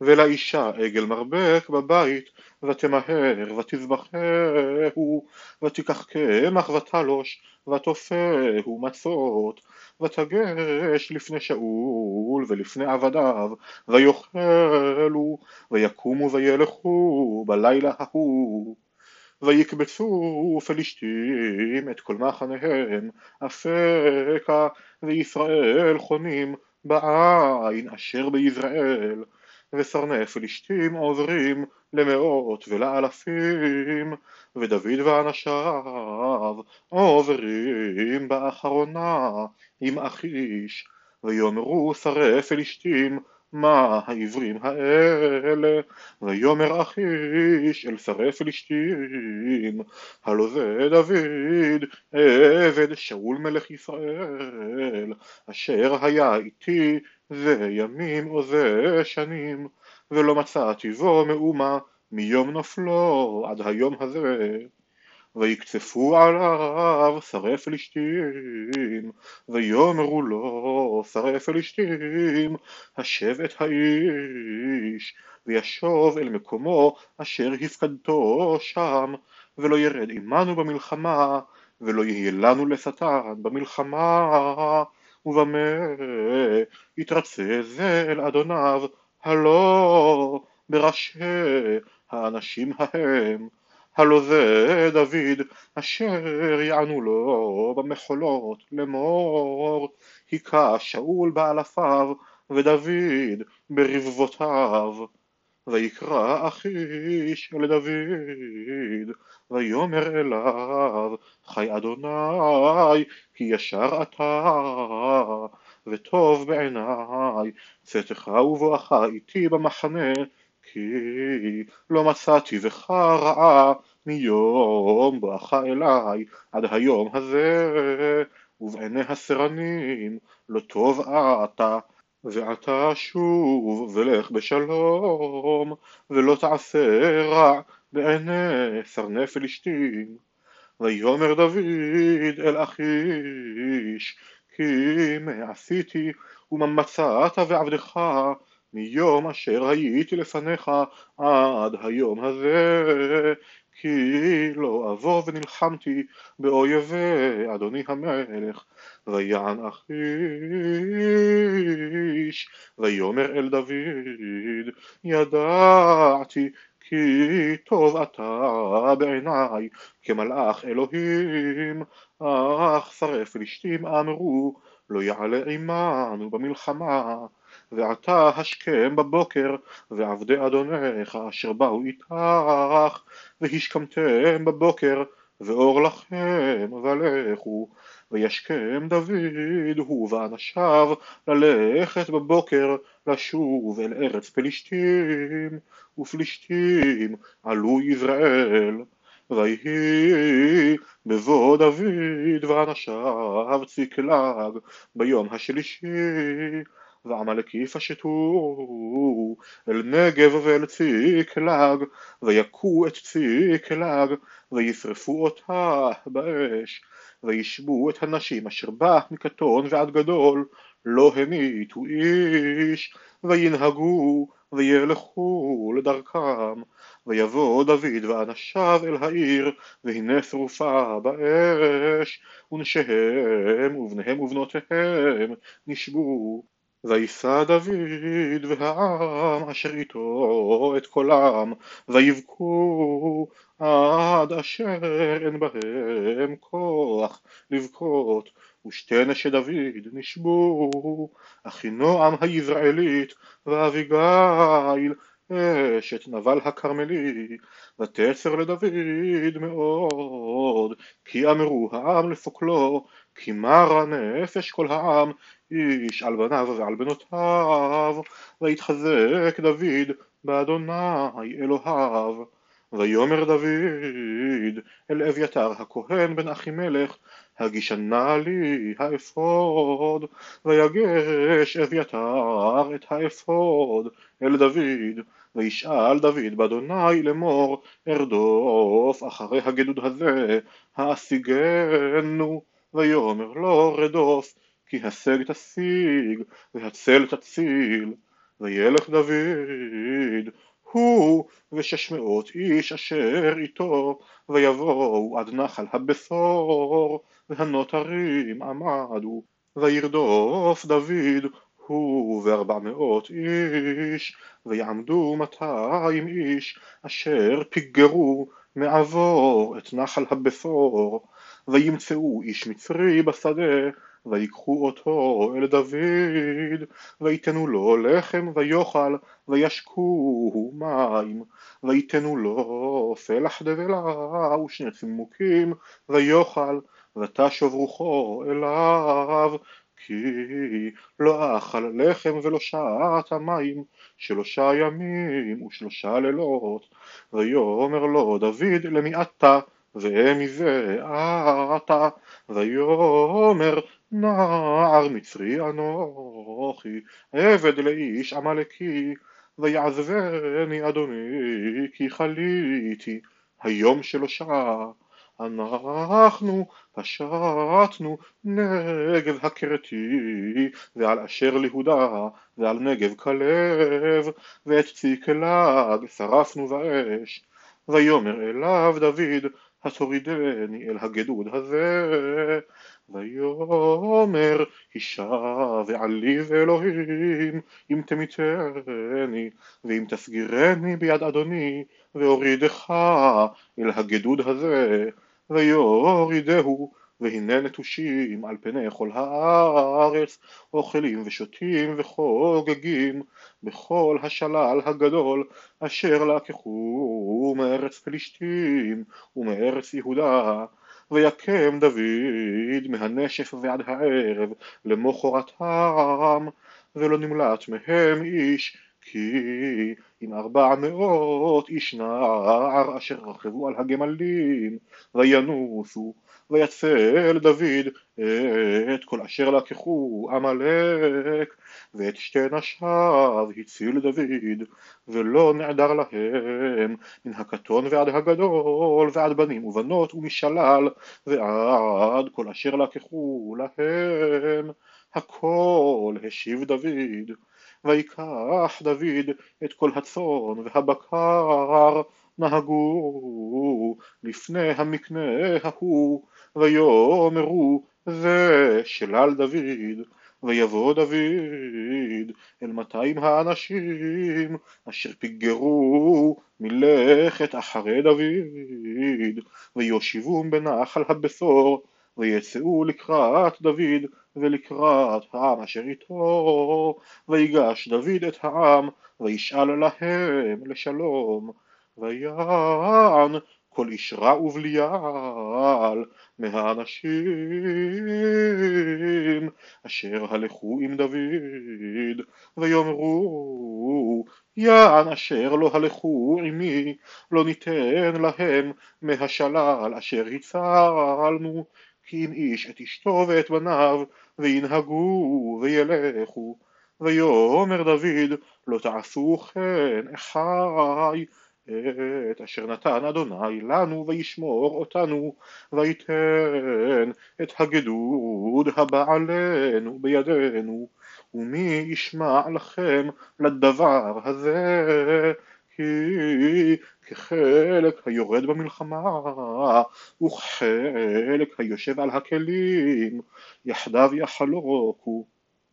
ולאישה עגל מרבק בבית, ותמהר ותזבחהו, ותיקח קמח ותלוש, ותופהו מצות, ותגש לפני שאול ולפני עבדיו, ויאכלו, ויקומו וילכו בלילה ההוא. ויקבצו פלישתים את כל מחניהם, אפקה וישראל חונים בעין אשר ביזרעאל, ושרני פלישתים עוברים למאות ולאלפים, ודוד ואנשיו עוברים באחרונה עם אחיש, ויאמרו שרי פלישתים מה העברים האלה? ויאמר אחיש אל שרי פלישתים, הלא זה דוד עבד שאול מלך ישראל, אשר היה איתי זה ימים או זה שנים, ולא מצאתי בו מאומה מיום נופלו עד היום הזה. ויקצפו עליו שרי פלישתים, ויאמרו לו שרי פלישתים, השב את האיש, וישוב אל מקומו אשר הפקדתו שם, ולא ירד עמנו במלחמה, ולא יהיה לנו לשטן במלחמה, ובמה יתרצה זה אל אדוניו, הלא בראשי האנשים ההם. הלא זה דוד אשר יענו לו במחולות לאמור היכה שאול באלפיו ודוד ברבבותיו ויקרא אחיש אל דוד ויאמר אליו חי אדוני כי ישר אתה וטוב בעיניי צאתך ובואך איתי במחנה כי לא מצאתי בך רעה מיום בואך אליי עד היום הזה ובעיני הסרנים לא טוב אתה ועתה שוב ולך בשלום ולא תעשה רע בעיני סרני פלישתים ויאמר דוד אל אחיש כי מה עשיתי ומה מצאת ועבדך מיום אשר הייתי לפניך עד היום הזה כי לא אבוא ונלחמתי באויבי אדוני המלך ויען אחיש ויאמר אל דוד ידעתי כי טוב אתה בעיניי כמלאך אלוהים אך שרי פלישתים אמרו לא יעלה עמנו במלחמה ועתה השכם בבוקר ועבדי אדונך אשר באו איתך והשכמתם בבוקר ואור לכם ולכו וישכם דוד הוא ואנשיו ללכת בבוקר לשוב אל ארץ פלישתים ופלישתים עלו יזרעאל ויהי בבוא דוד ואנשיו צקלג ביום השלישי ועמלק יפשטו אל נגב ואל ציקלג ויכו את ציקלג וישרפו אותה באש וישבו את הנשים אשר בה מקטון ועד גדול לא המיתו איש וינהגו וילכו לדרכם ויבוא דוד ואנשיו אל העיר והנה שרופה באש ונשיהם ובניהם ובנותיהם נשבו וישא דוד והעם אשר איתו את קולם ויבכו עד אשר אין בהם כוח לבכות ושתי נשי דוד נשבו אחינועם היזרעאלית ואביגיל אשת נבל הכרמלי ותצר לדוד מאוד כי אמרו העם לפוקלו כי מרה נפש כל העם איש על בניו ועל בנותיו. ויתחזק דוד באדוני אלוהיו. ויאמר דוד אל אביתר הכהן בן אחימלך הגישנה לי האפוד. ויגש אביתר את האפוד אל דוד וישאל דוד באדוני לאמור ארדוף אחרי הגדוד הזה האשיגנו ויאמר לו רדוף כי השג תשיג והצל תציל וילך דוד הוא ושש מאות איש אשר איתו ויבואו עד נחל הבשור והנותרים עמדו וירדוף דוד הוא וארבע מאות איש ויעמדו מאתיים איש אשר פיגרו מעבור את נחל הבשור וימצאו איש מצרי בשדה ויקחו אותו אל דוד, ויתנו לו לחם ויאכל, וישקוהו מים, ויתנו לו פלח דבלה ושני צימוקים, ויאכל, ותשוב רוחו אליו, כי לא אכל לחם ולא שעת המים שלושה ימים ושלושה לילות, ויאמר לו דוד למי אתה ומזה אתה, ויאמר נער מצרי אנוכי, עבד לאיש עמלקי, ויעזבני אדוני כי חליתי היום שלושה. אנחנו פשטנו נגב הכרתי ועל אשר ליהודה ועל נגב כלב ואת ציקלג שרפנו באש ויאמר אליו דוד התורידני אל הגדוד הזה. ויאמר הישע ועליב אלוהים אם תמיתני ואם תסגירני ביד אדוני ואורידך אל הגדוד הזה ויורידהו והנה נטושים על פני כל הארץ, אוכלים ושותים וחוגגים בכל השלל הגדול אשר לקחו מארץ פלישתים ומארץ יהודה ויקם דוד מהנשף ועד הערב למחרתם ולא נמלט מהם איש כי עם ארבע מאות איש נער אשר רכבו על הגמלים וינוסו ויצל דוד את כל אשר לקחו עמלק ואת שתי נשיו הציל דוד ולא נעדר להם מן הקטון ועד הגדול ועד בנים ובנות ומשלל ועד כל אשר לקחו להם. הכל השיב דוד ויקח דוד את כל הצאן והבקר נהגו לפני המקנה ההוא ויאמרו זה שלל דוד. ויבוא דוד אל מאתיים האנשים אשר פיגרו מלכת אחרי דוד. ויושיבום בנחל הבשור ויצאו לקראת דוד ולקראת העם אשר איתו ויגש דוד את העם וישאל להם לשלום ויען כל איש רע ובליעל מהאנשים אשר הלכו עם דוד ויאמרו יען אשר לא הלכו עמי לא ניתן להם מהשלל אשר הצלנו כי אם איש את אשתו ואת בניו וינהגו וילכו. ויאמר דוד לא תעשו כן אחי את אשר נתן אדוני לנו וישמור אותנו ויתן את הגדוד הבא עלינו בידינו. ומי ישמע לכם לדבר הזה כחלק היורד במלחמה וכחלק היושב על הכלים יחדיו יחלוקו